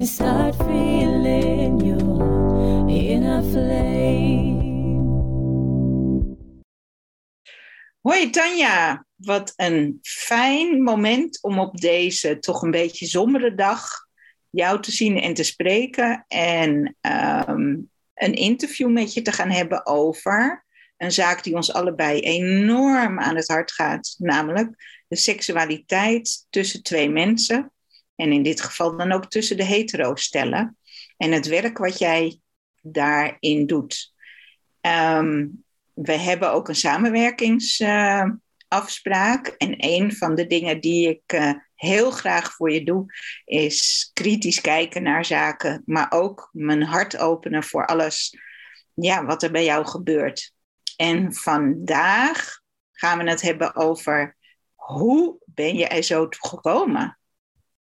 and start feeling your inner flame. Hoi Tanja, wat een fijn moment om op deze toch een beetje sombere dag jou te zien en te spreken en ehm, een interview met je te gaan hebben over een zaak die ons allebei enorm aan het hart gaat, namelijk de seksualiteit tussen twee mensen en in dit geval dan ook tussen de hetero-stellen en het werk wat jij daarin doet. Ehm, we hebben ook een samenwerkingsafspraak. en een van de dingen die ik eh, heel graag voor je doe, is kritisch kijken naar zaken, maar ook mijn hart openen voor alles ja, wat er bij jou gebeurt. En vandaag gaan we het hebben over hoe ben je er zo toe gekomen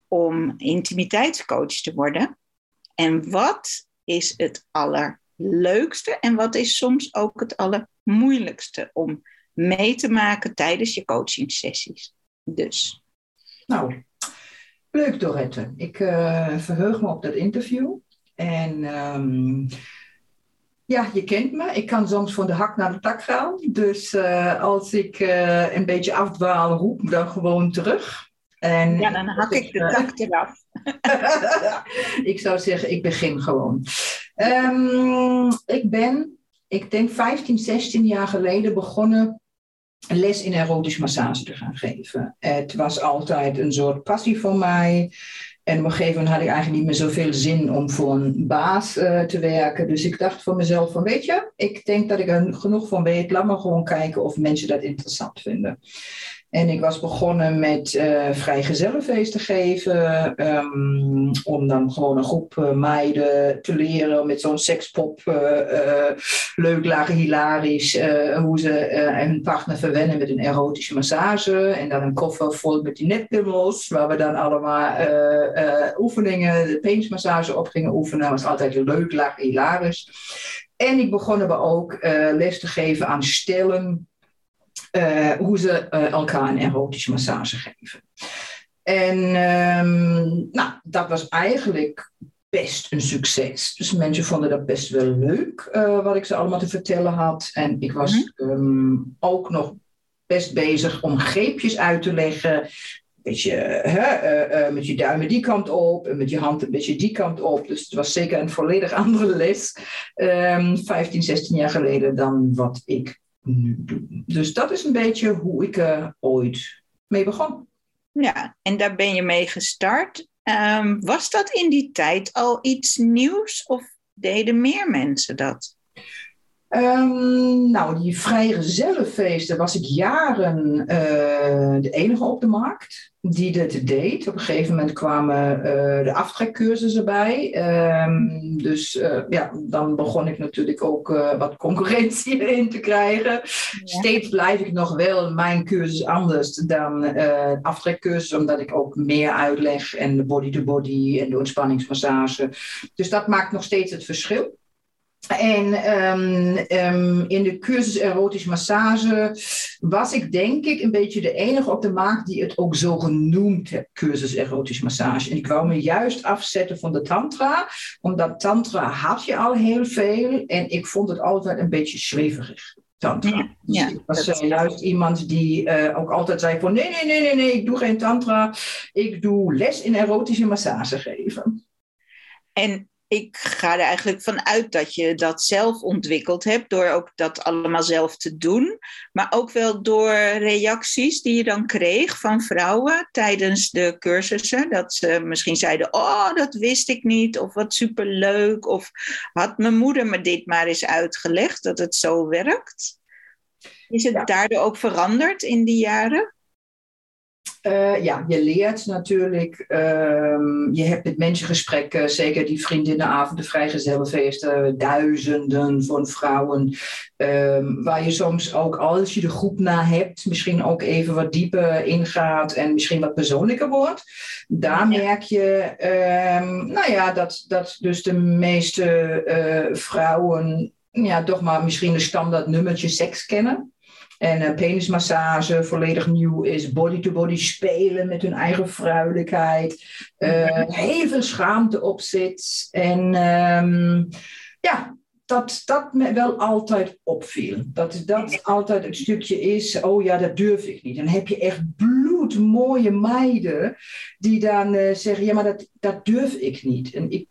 om intimiteitscoach te worden? En wat is het allerleukste en wat is soms ook het allermoeilijkste om mee te maken tijdens je coachingsessies? Dus. Nou, leuk Dorette. Ik uh, verheug me op dat interview. En um, ja, je kent me. Ik kan soms van de hak naar de tak gaan. Dus uh, als ik uh, een beetje afdwaal, roep dan gewoon terug. En ja, dan hak ik de tak eraf. ik zou zeggen, ik begin gewoon. Um, ik ben, ik denk 15, 16 jaar geleden begonnen les in erotische massage te gaan geven. Het was altijd een soort passie voor mij. En op een gegeven moment had ik eigenlijk niet meer zoveel zin om voor een baas uh, te werken. Dus ik dacht voor mezelf van, weet je, ik denk dat ik er genoeg van weet. Laat maar gewoon kijken of mensen dat interessant vinden. En ik was begonnen met uh, vrijgezellenfeest te geven. Um, om dan gewoon een groep uh, meiden te leren met zo'n sekspop. Uh, leuk, lagen, hilarisch. hoe ze hun partner verwennen met een erotische massage. En dan een koffer vol met die netpimmels. Waar we dan allemaal oefeningen, de penismassage op gingen oefenen. Dat was altijd leuk, lagen, hilarisch. En ik begon er ook les te geven aan stellen uh, hoe ze uh, elkaar een erotische massage geven. En um, nou, dat was eigenlijk best een succes. Dus mensen vonden dat best wel leuk, uh, wat ik ze allemaal te vertellen had. En ik was mm -hmm. um, ook nog best bezig om greepjes uit te leggen. Beetje, hè, met je duimen die kant op en met je hand een beetje die kant op. Dus het was zeker een volledig andere les, um, 15, 16 jaar geleden, dan wat ik Dus dat is een beetje hoe ik er ooit mee begon. Ja, en daar ben je mee gestart. Um, was dat in die tijd al iets nieuws of deden meer mensen dat? Um, nou, die vrije gezellenfeesten was ik jaren uh, de enige op de markt die dit deed. Op een gegeven moment kwamen uh, de aftrekcursussen erbij. Um, dus uh, ja, dan begon ik natuurlijk ook wat concurrentie in te krijgen. Ja. Steeds blijf ik nog wel mijn cursus anders dan de aftrekcursus, omdat ik ook meer uitleg en de body-to-body -body en de ontspanningsmassage. Dus dat maakt nog steeds het verschil. En um, um, in de cursus erotische massage was ik denk ik een beetje de enige op de markt die het ook zo genoemd heeft, cursus erotische massage. En ik wou me juist afzetten van de tantra, omdat tantra had je al heel veel en ik vond het altijd een beetje zweverig. Tantra. Ja, dus ik was uh, juist iemand die uh, ook altijd zei van nee, nee, nee, nee, nee, ik doe geen tantra. Ik doe les in erotische massage geven. En ik ga er eigenlijk van uit dat je dat zelf ontwikkeld hebt, door ook dat allemaal zelf te doen. Maar ook wel door reacties die je dan kreeg van vrouwen tijdens de cursussen. Dat ze misschien zeiden: Oh, dat wist ik niet. Of wat superleuk. Of had mijn moeder me dit maar eens uitgelegd dat het zo werkt? Is het ja. daardoor ook veranderd in die jaren? Uh, ja, je leert natuurlijk. Um, je hebt met mensen gesprekken, zeker die vriendinnenavonden, vrijgezellenfeesten, duizenden van vrouwen. Um, waar je soms ook, als je de groep na hebt, misschien ook even wat dieper ingaat en misschien wat persoonlijker wordt. Daar merk je, um, nou ja, dat, dat dus de meeste uh, vrouwen ja, toch maar misschien de standaard nummertje seks kennen. En uh, penismassage volledig nieuw is. Body-to-body spelen met hun eigen vrouwelijkheid. Heel veel schaamte op zit. En um, ja, dat dat me wel altijd opviel. Dat dat altijd een stukje is, oh ja, dat durf ik niet. Dan heb je echt bloedmooie meiden die dan uh, zeggen, ja, maar dat, dat durf ik niet. En ik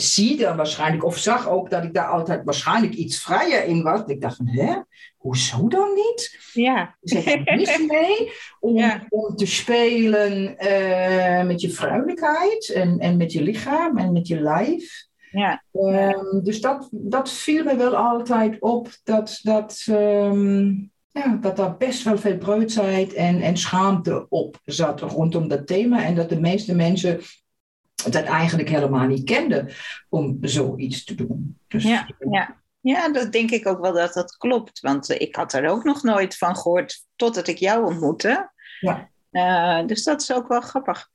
zie dan waarschijnlijk, of zag ook dat ik daar altijd waarschijnlijk iets vrijer in was. Ik dacht van, hè, hoezo dan niet? Ja. Je mis mee om, ja. om te spelen uh, met je vrouwelijkheid en, en met je lichaam en met je lijf. Ja. Um, dus dat, dat viel me wel altijd op, dat, dat, um, ja, dat daar best wel veel preutsheid en, en schaamte op zat rondom dat thema. En dat de meeste mensen dat eigenlijk helemaal niet kenden om zoiets te doen. Dus, ja, ja. ja, dat denk ik ook wel dat dat klopt. Want ik had er ook nog nooit van gehoord totdat ik jou ontmoette. Ja. Uh, dus dat is ook wel grappig.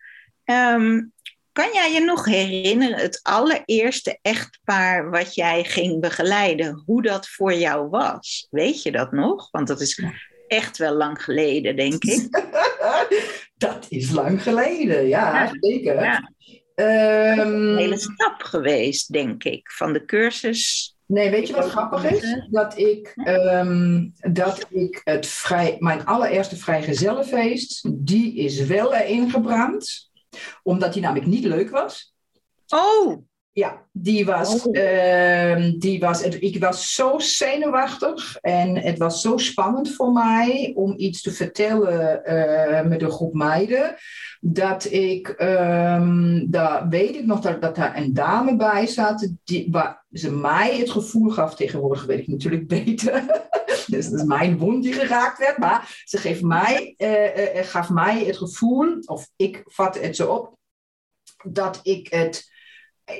Um, kan jij je nog herinneren, het allereerste echtpaar wat jij ging begeleiden, hoe dat voor jou was? Weet je dat nog? Want dat is echt wel lang geleden, denk ik. dat is lang geleden, ja, ja. zeker. Ja. Um, een hele stap geweest, denk ik, van de cursus. Nee, weet je wat grappig is? Dat ik, um, dat ik het vrij, mijn allereerste vrijgezellenfeest, die is wel erin gebrand omdat die namelijk niet leuk was. Oh! Ja, die was, oh. uh, die was, ik was zo zenuwachtig en het was zo spannend voor mij om iets te vertellen uh, met een groep meiden. Dat ik, um, daar weet ik nog dat, dat daar een dame bij zat, die, waar ze mij het gevoel gaf, tegenwoordig weet ik natuurlijk beter. dus dat is mijn wond die geraakt werd, maar ze geeft mij, uh, gaf mij het gevoel, of ik vat het zo op, dat ik het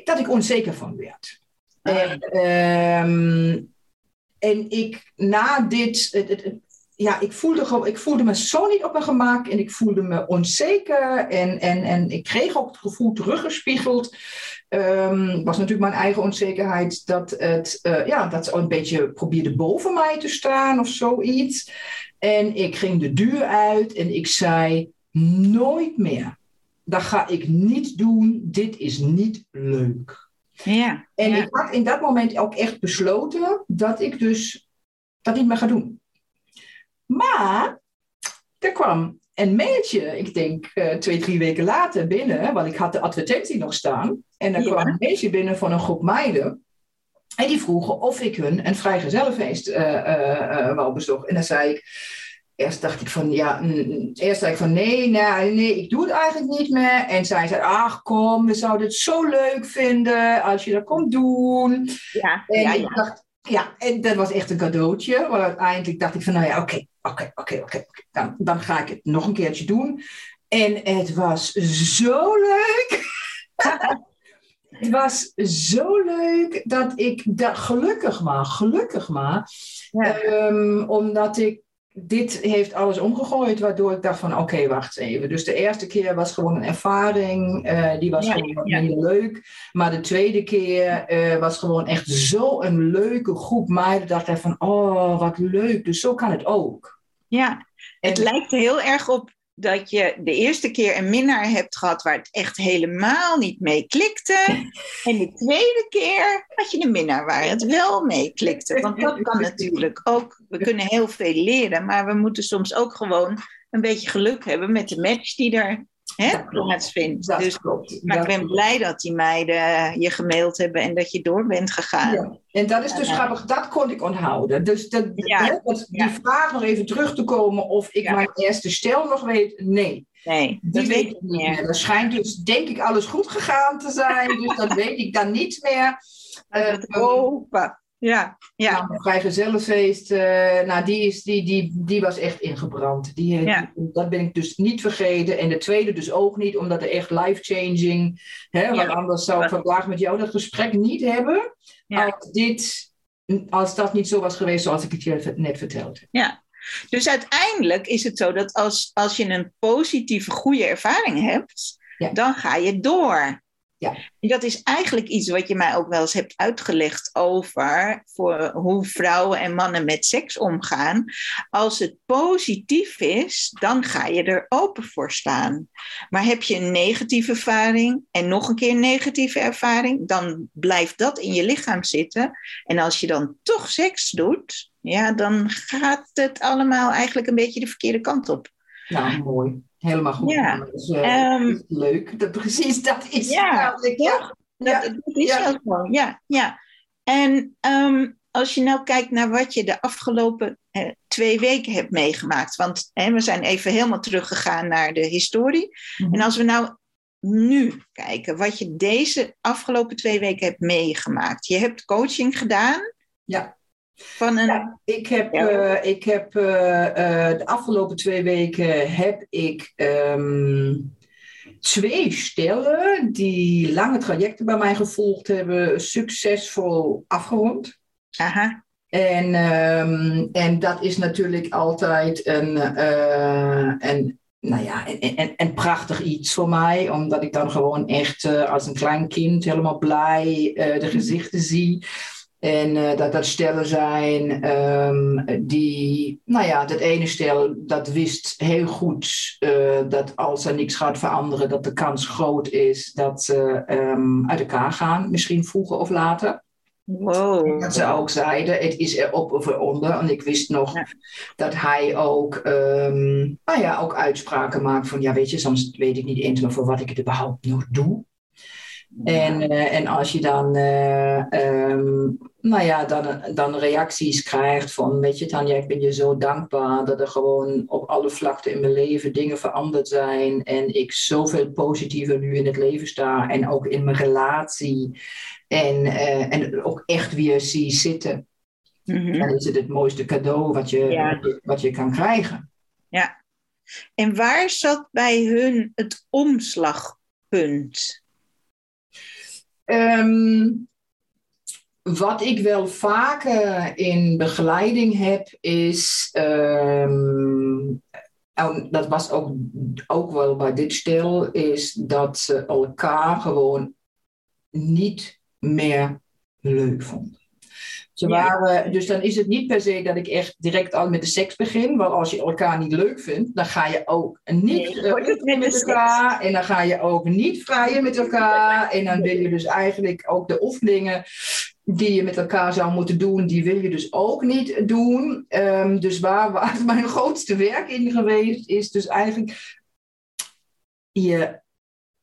dat ik onzeker van werd. Ah. En, um, en ik na dit, het, het, ja, ik voelde, ik voelde me zo niet op mijn gemak en ik voelde me onzeker en, en, en ik kreeg ook het gevoel teruggespiegeld. Um, was natuurlijk mijn eigen onzekerheid dat het, uh, ja, dat ze een beetje probeerde boven mij te staan of zoiets. En ik ging de deur uit en ik zei nooit meer dat ga ik niet doen, dit is niet leuk. Ja, en ja. ik had in dat moment ook echt besloten dat ik dus dat niet meer ga doen. Maar er kwam een mailtje, ik denk uh, twee, drie weken later binnen, want ik had de advertentie nog staan. En er ja. kwam een mailtje binnen van een groep meiden. En die vroegen of ik hun een vrijgezellenfeest uh, uh, uh, wou bezoeken. En dan zei ik, eerst dacht ik van ja, eerst dacht ik van nee, nee, nee, ik doe het eigenlijk niet meer. En zij zei, ach kom, we zouden het zo leuk vinden als je dat komt doen. Ja, en ja, ik ja. dacht, ja, en dat was echt een cadeautje. Maar uiteindelijk dacht ik van nou ja, oké, oké, oké, oké. Dan, dan ga ik het nog een keertje doen. En het was zo leuk. het was zo leuk dat ik, dat, gelukkig maar, gelukkig maar. Ja. Um, omdat ik dit heeft alles omgegooid, waardoor ik dacht van oké, okay, wacht even. Dus de eerste keer was gewoon een ervaring, uh, die was Ja, gewoon ja. minder leuk. Maar de tweede keer uh, was gewoon echt zo'n leuke groep meiden. dacht ik van oh, wat leuk. Dus zo kan het ook. Ja, het En- lijkt heel erg op dat je de eerste keer een minnaar hebt gehad waar het echt helemaal niet mee klikte. En de tweede keer had je een minnaar waar het wel mee klikte. Want dat kan natuurlijk ook. We kunnen heel veel leren, maar we moeten soms ook gewoon een beetje geluk hebben met de match die er hè, plaatsvindt. Dat Dus, klopt. maar ik ben blij dat die meiden je gemaild hebben en dat je door bent gegaan. Ja, en dat is dus grappig, dat kon ik onthouden. Dus dat, Ja. hè, dat- die Ja. vraag nog even terug te komen of ik mijn eerste stel nog weet, nee. Nee, Die dat weet ik niet meer. Er schijnt dus, denk ik, alles goed gegaan te zijn. Dus dat weet ik dan niet meer. Eh, hopen. Ja, ja. Nou, vrijgezellenfeest, uh, nou, die, is, die, die, die was echt ingebrand. Die, Ja. die- dat ben ik dus niet vergeten. En de tweede dus ook niet, omdat het echt life-changing... Hè, want Ja. anders zou ik vandaag met jou dat gesprek niet hebben... Ja. Als, dit, als dat niet zo was geweest zoals ik het je net vertelde. Ja. Dus uiteindelijk is het zo dat als, als je een positieve, goede ervaring hebt, Ja. dan ga je door. Ja. En dat is eigenlijk iets wat je mij ook wel eens hebt uitgelegd over voor hoe vrouwen en mannen met seks omgaan. Als het positief is, dan ga je er open voor staan. Maar heb je een negatieve ervaring en nog een keer een negatieve ervaring, dan blijft dat in je lichaam zitten. En als je dan toch seks doet, ja, dan gaat het allemaal eigenlijk een beetje de verkeerde kant op. Nou, mooi. Helemaal goed. Ja. Eh, Ehm, is leuk. Dat, precies, dat is Ja, namelijk, ja. Dat, dat is ja. wel zo, ja. ja. En ehm, als je nou kijkt naar wat je de afgelopen eh, twee weken hebt meegemaakt. Want hè, we zijn even helemaal teruggegaan naar de historie. Mhm. En als we nou nu kijken, wat je deze afgelopen twee weken hebt meegemaakt. Je hebt coaching gedaan. Ja. Van een, Ja, ik heb, Ja. eh, ik heb eh, eh, de afgelopen twee weken heb ik ehm, twee stellen die lange trajecten bij mij gevolgd hebben, succesvol afgerond. aha, En, ehm, en dat is natuurlijk altijd een, een, nou ja, een, een prachtig iets voor mij, omdat ik dan gewoon echt als een klein kind helemaal blij eh, de gezichten zie. En eh, dat dat stellen zijn ehm, die, nou ja, dat ene stel dat wist heel goed eh, dat als er niks gaat veranderen, dat de kans groot is dat ze ehm, uit elkaar gaan, misschien vroeger of later. wow. Dat ze ook zeiden, het is erop of eronder. En ik wist nog Ja. dat hij ook, ehm, nou ja, ook uitspraken maakt van, ja weet je, soms weet ik niet eens meer voor wat ik het überhaupt nog doe. En, eh, en als je dan, eh, ehm, nou ja, dan, dan reacties krijgt van, weet je Tanja, ik ben je zo dankbaar dat er gewoon op alle vlakten in mijn leven dingen veranderd zijn en ik zoveel positiever nu in het leven sta en ook in mijn relatie en, eh, en ook echt weer zie zitten. Mhm. Dan is het het mooiste cadeau wat je, Ja. wat je, kan krijgen. En waar zat bij hun het omslagpunt? Ehm, wat ik wel vaker in begeleiding heb, is. ehm, en dat was ook, ook wel bij dit stel, is dat ze elkaar gewoon niet meer leuk vonden. Ze Ja. waren, dus dan is het niet per se dat ik echt direct al met de seks begin. Want als je elkaar niet leuk vindt, dan ga je ook niet Nee, eh, met seks. elkaar. En dan ga je ook niet vrijen met elkaar. En dan wil je dus eigenlijk ook de oefeningen die je met elkaar zou moeten doen, die wil je dus ook niet doen. Ehm, dus waar, waar mijn grootste werk in geweest is, dus eigenlijk je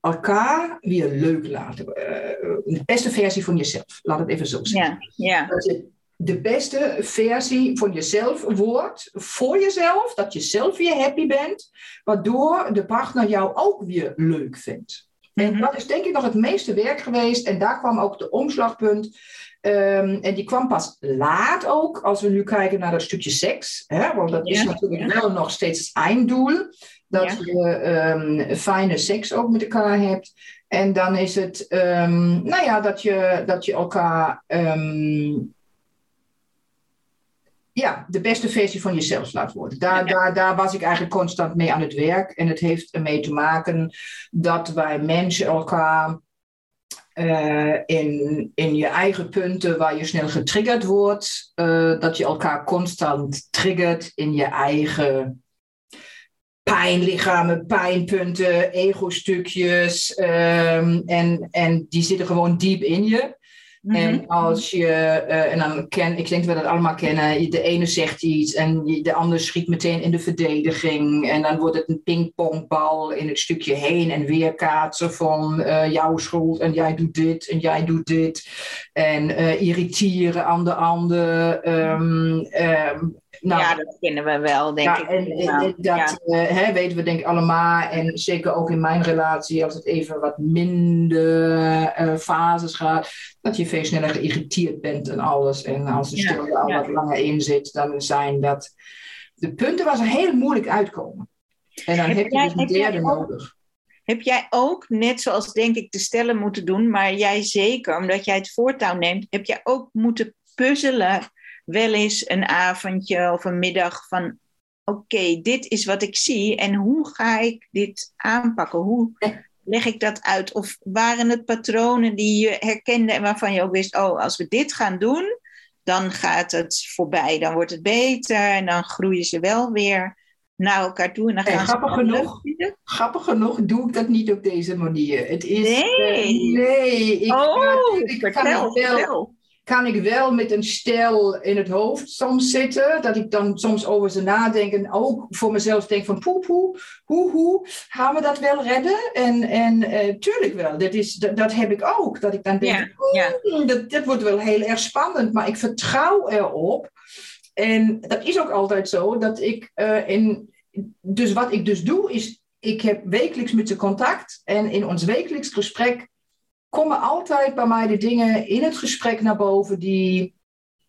elkaar weer leuk laten. eh, de beste versie van jezelf, laat het even zo zeggen. Ja, ja. Dat je de beste versie van jezelf wordt voor jezelf, dat je zelf weer happy bent, waardoor de partner jou ook weer leuk vindt. En Mhm. dat is denk ik nog het meeste werk geweest. En daar kwam ook de omslagpunt. Ehm, en die kwam pas laat ook, als we nu kijken naar dat stukje seks. Hè? Want dat is natuurlijk wel nog steeds het einddoel. Dat Ja. je ehm, fijne seks ook met elkaar hebt. En dan is het, ehm, nou ja, dat je, dat je elkaar ja, de beste versie van jezelf laat worden. Daar, Ja. daar, daar was ik eigenlijk constant mee aan het werk. En het heeft ermee te maken dat wij mensen elkaar eh, in, in je eigen punten waar je snel getriggerd wordt, eh, dat je elkaar constant triggert in je eigen pijnlichamen, pijnpunten, ego-stukjes. ehm, en, en die zitten gewoon diep in je. Mhm. En als je, eh, en dan ken, ik denk dat we dat allemaal kennen, de ene zegt iets en de ander schiet meteen in de verdediging. En dan wordt het een pingpongbal in het stukje heen en weer kaatsen van eh, jouw schuld en jij doet dit en jij doet dit. En eh, irriteren aan de ander. Ehm, ehm, Nou, ja, dat kennen we wel, denk ja, ik. en, en- en dat eh, hè, weten we denk ik allemaal. En zeker ook in mijn relatie, als het even wat minder eh, fases gaat, dat je veel sneller geïrriteerd bent en alles. En als de stilte al wat langer in zit, dan zijn dat de punten waar ze heel moeilijk uitkomen. En dan Heb heb, jij- je dus een derde nodig. Heb jij ook, net zoals denk ik de stellen moeten doen, maar jij zeker, omdat jij het voortouw neemt, heb jij ook moeten puzzelen wel eens een avondje of een middag van oké, dit is wat ik zie en hoe ga ik dit aanpakken? Hoe leg ik dat uit? Of waren het patronen die je herkende en waarvan je ook wist, oh, als we dit gaan doen, dan gaat het voorbij, dan wordt het beter en dan groeien ze wel weer naar elkaar toe en dan Nee, gaan grappig genoeg. Grappig genoeg doe ik dat niet op deze manier. Het is, Nee. eh, nee. Ik, Oh, ik vertel, het wel, vertel. Kan ik wel met een stel in het hoofd soms zitten. Dat ik dan soms over ze nadenk en ook voor mezelf denk van poe poe, hoe hoe, gaan we dat wel redden? En, en eh, tuurlijk wel, dat, is, dat, dat heb ik ook. Dat ik dan denk, Ja, ja. "Hmm, dat, dit wordt wel heel erg spannend, maar ik vertrouw erop. En dat is ook altijd zo, dat ik eh, in... Dus wat ik dus doe, is ik heb wekelijks met ze contact. En in ons wekelijks gesprek komen altijd bij mij de dingen in het gesprek naar boven die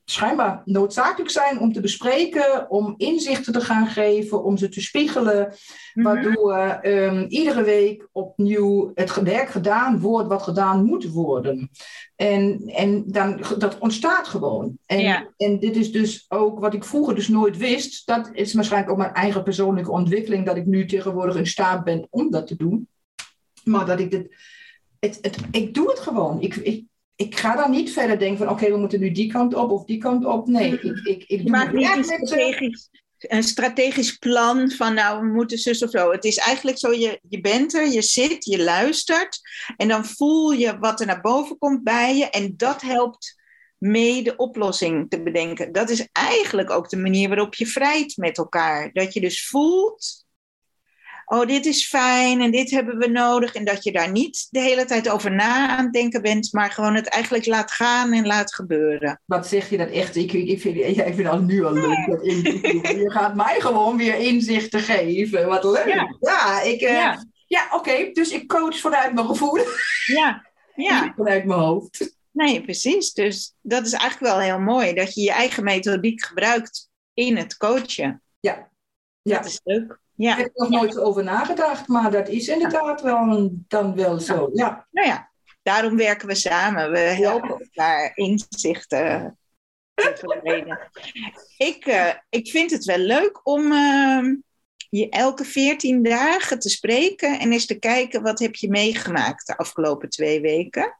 schijnbaar noodzakelijk zijn om te bespreken, om inzichten te gaan geven, om ze te spiegelen, Mhm. waardoor ehm, iedere week opnieuw het werk gedaan wordt wat gedaan moet worden. En, en dan, dat ontstaat gewoon. En, Ja. en dit is dus ook wat ik vroeger dus nooit wist. Dat is waarschijnlijk ook mijn eigen persoonlijke ontwikkeling, dat ik nu tegenwoordig in staat ben om dat te doen. Maar dat ik dit, het, het, ik doe het gewoon. Ik, ik, ik ga dan niet verder denken van oké, we moeten nu die kant op of die kant op. Nee, ik, ik, ik Je doe maakt het niet een ze. strategisch, een strategisch plan van nou, we moeten zus of zo. Het is eigenlijk zo, je, je bent er, je zit, je luistert. En dan voel je wat er naar boven komt bij je. En dat helpt mee de oplossing te bedenken. Dat is eigenlijk ook de manier waarop je vrijt met elkaar. Dat je dus voelt, oh dit is fijn en dit hebben we nodig. En dat je daar niet de hele tijd over na aan het denken bent. Maar gewoon het eigenlijk laat gaan en laat gebeuren. Wat zeg je dat echt? Ik, ik, vind, ja, ik vind dat nu al leuk. Dat. Je gaat mij gewoon weer inzichten geven. Wat leuk. Ja. Ja, ik, eh, ja. Ja. oké. Dus ik coach vanuit mijn gevoel. Ja, ja. Niet vanuit mijn hoofd. Nee, precies. Dus dat is eigenlijk wel heel mooi dat je je eigen methodiek gebruikt in het coachen. Ja. Ja. Dat is leuk. Daar Ja, heb ik nog nooit over nagedacht. Maar dat is inderdaad wel, dan wel zo. Ja. nou ja, daarom werken we samen. We helpen elkaar inzichten. Ik, eh, ik vind het wel leuk om eh, je elke veertien dagen te spreken en eens te kijken wat heb je meegemaakt de afgelopen twee weken.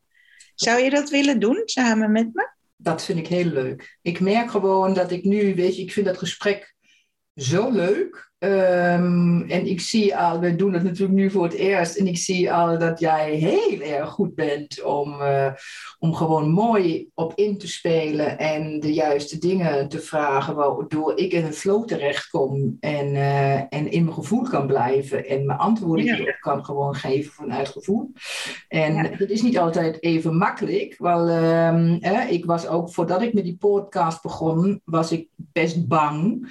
Zou je dat willen doen samen met me? Dat vind ik heel leuk. Ik merk gewoon dat ik nu, weet je, ik vind dat gesprek zo leuk. Ehm, en ik zie al, we doen het natuurlijk nu voor het eerst. En ik zie al dat jij heel erg goed bent om, eh, om gewoon mooi op in te spelen. En de juiste dingen te vragen. Waardoor ik in een flow terechtkom. En, eh, en in mijn gevoel kan blijven. En mijn antwoorden Ja. kan gewoon geven vanuit gevoel. En Ja. dat is niet altijd even makkelijk. Wel, ehm, ik was ook, voordat ik met die podcast begon, was ik best bang.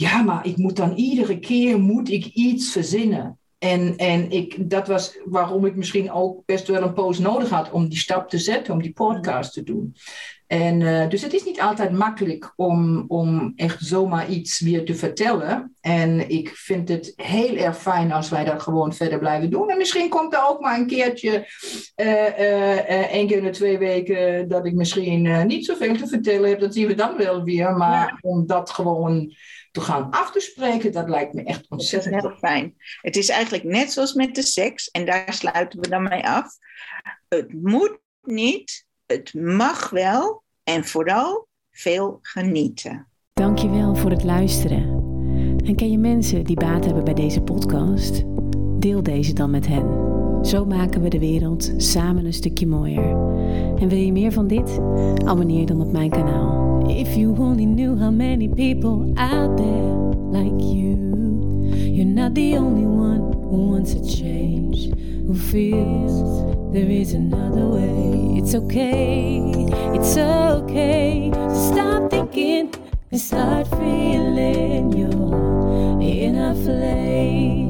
Ja, maar ik moet dan iedere keer moet ik iets verzinnen. En, en ik, dat was waarom ik misschien ook best wel een poos nodig had om die stap te zetten, om die podcast te doen. En, eh, dus het is niet altijd makkelijk om, om echt zomaar iets weer te vertellen. En ik vind het heel erg fijn als wij dat gewoon verder blijven doen. En misschien komt er ook maar een keertje, eh, één keer in de twee weken, dat ik misschien niet zoveel te vertellen heb. Dat zien we dan wel weer. Maar om dat gewoon te gaan af te spreken, dat lijkt me echt ontzettend heel fijn. Het is eigenlijk net zoals met de seks, en daar sluiten we dan mee af. Het moet niet, het mag wel en vooral veel genieten. Dankjewel voor het luisteren. En ken je mensen die baat hebben bij deze podcast? Deel deze dan met hen. Zo maken we de wereld samen een stukje mooier. En wil je meer van dit? Abonneer dan op mijn kanaal. If you only knew how many people out there like you. You're not the only one who wants a change. Who feels there is another way. It's okay, it's okay to stop thinking and start feeling your inner flesh.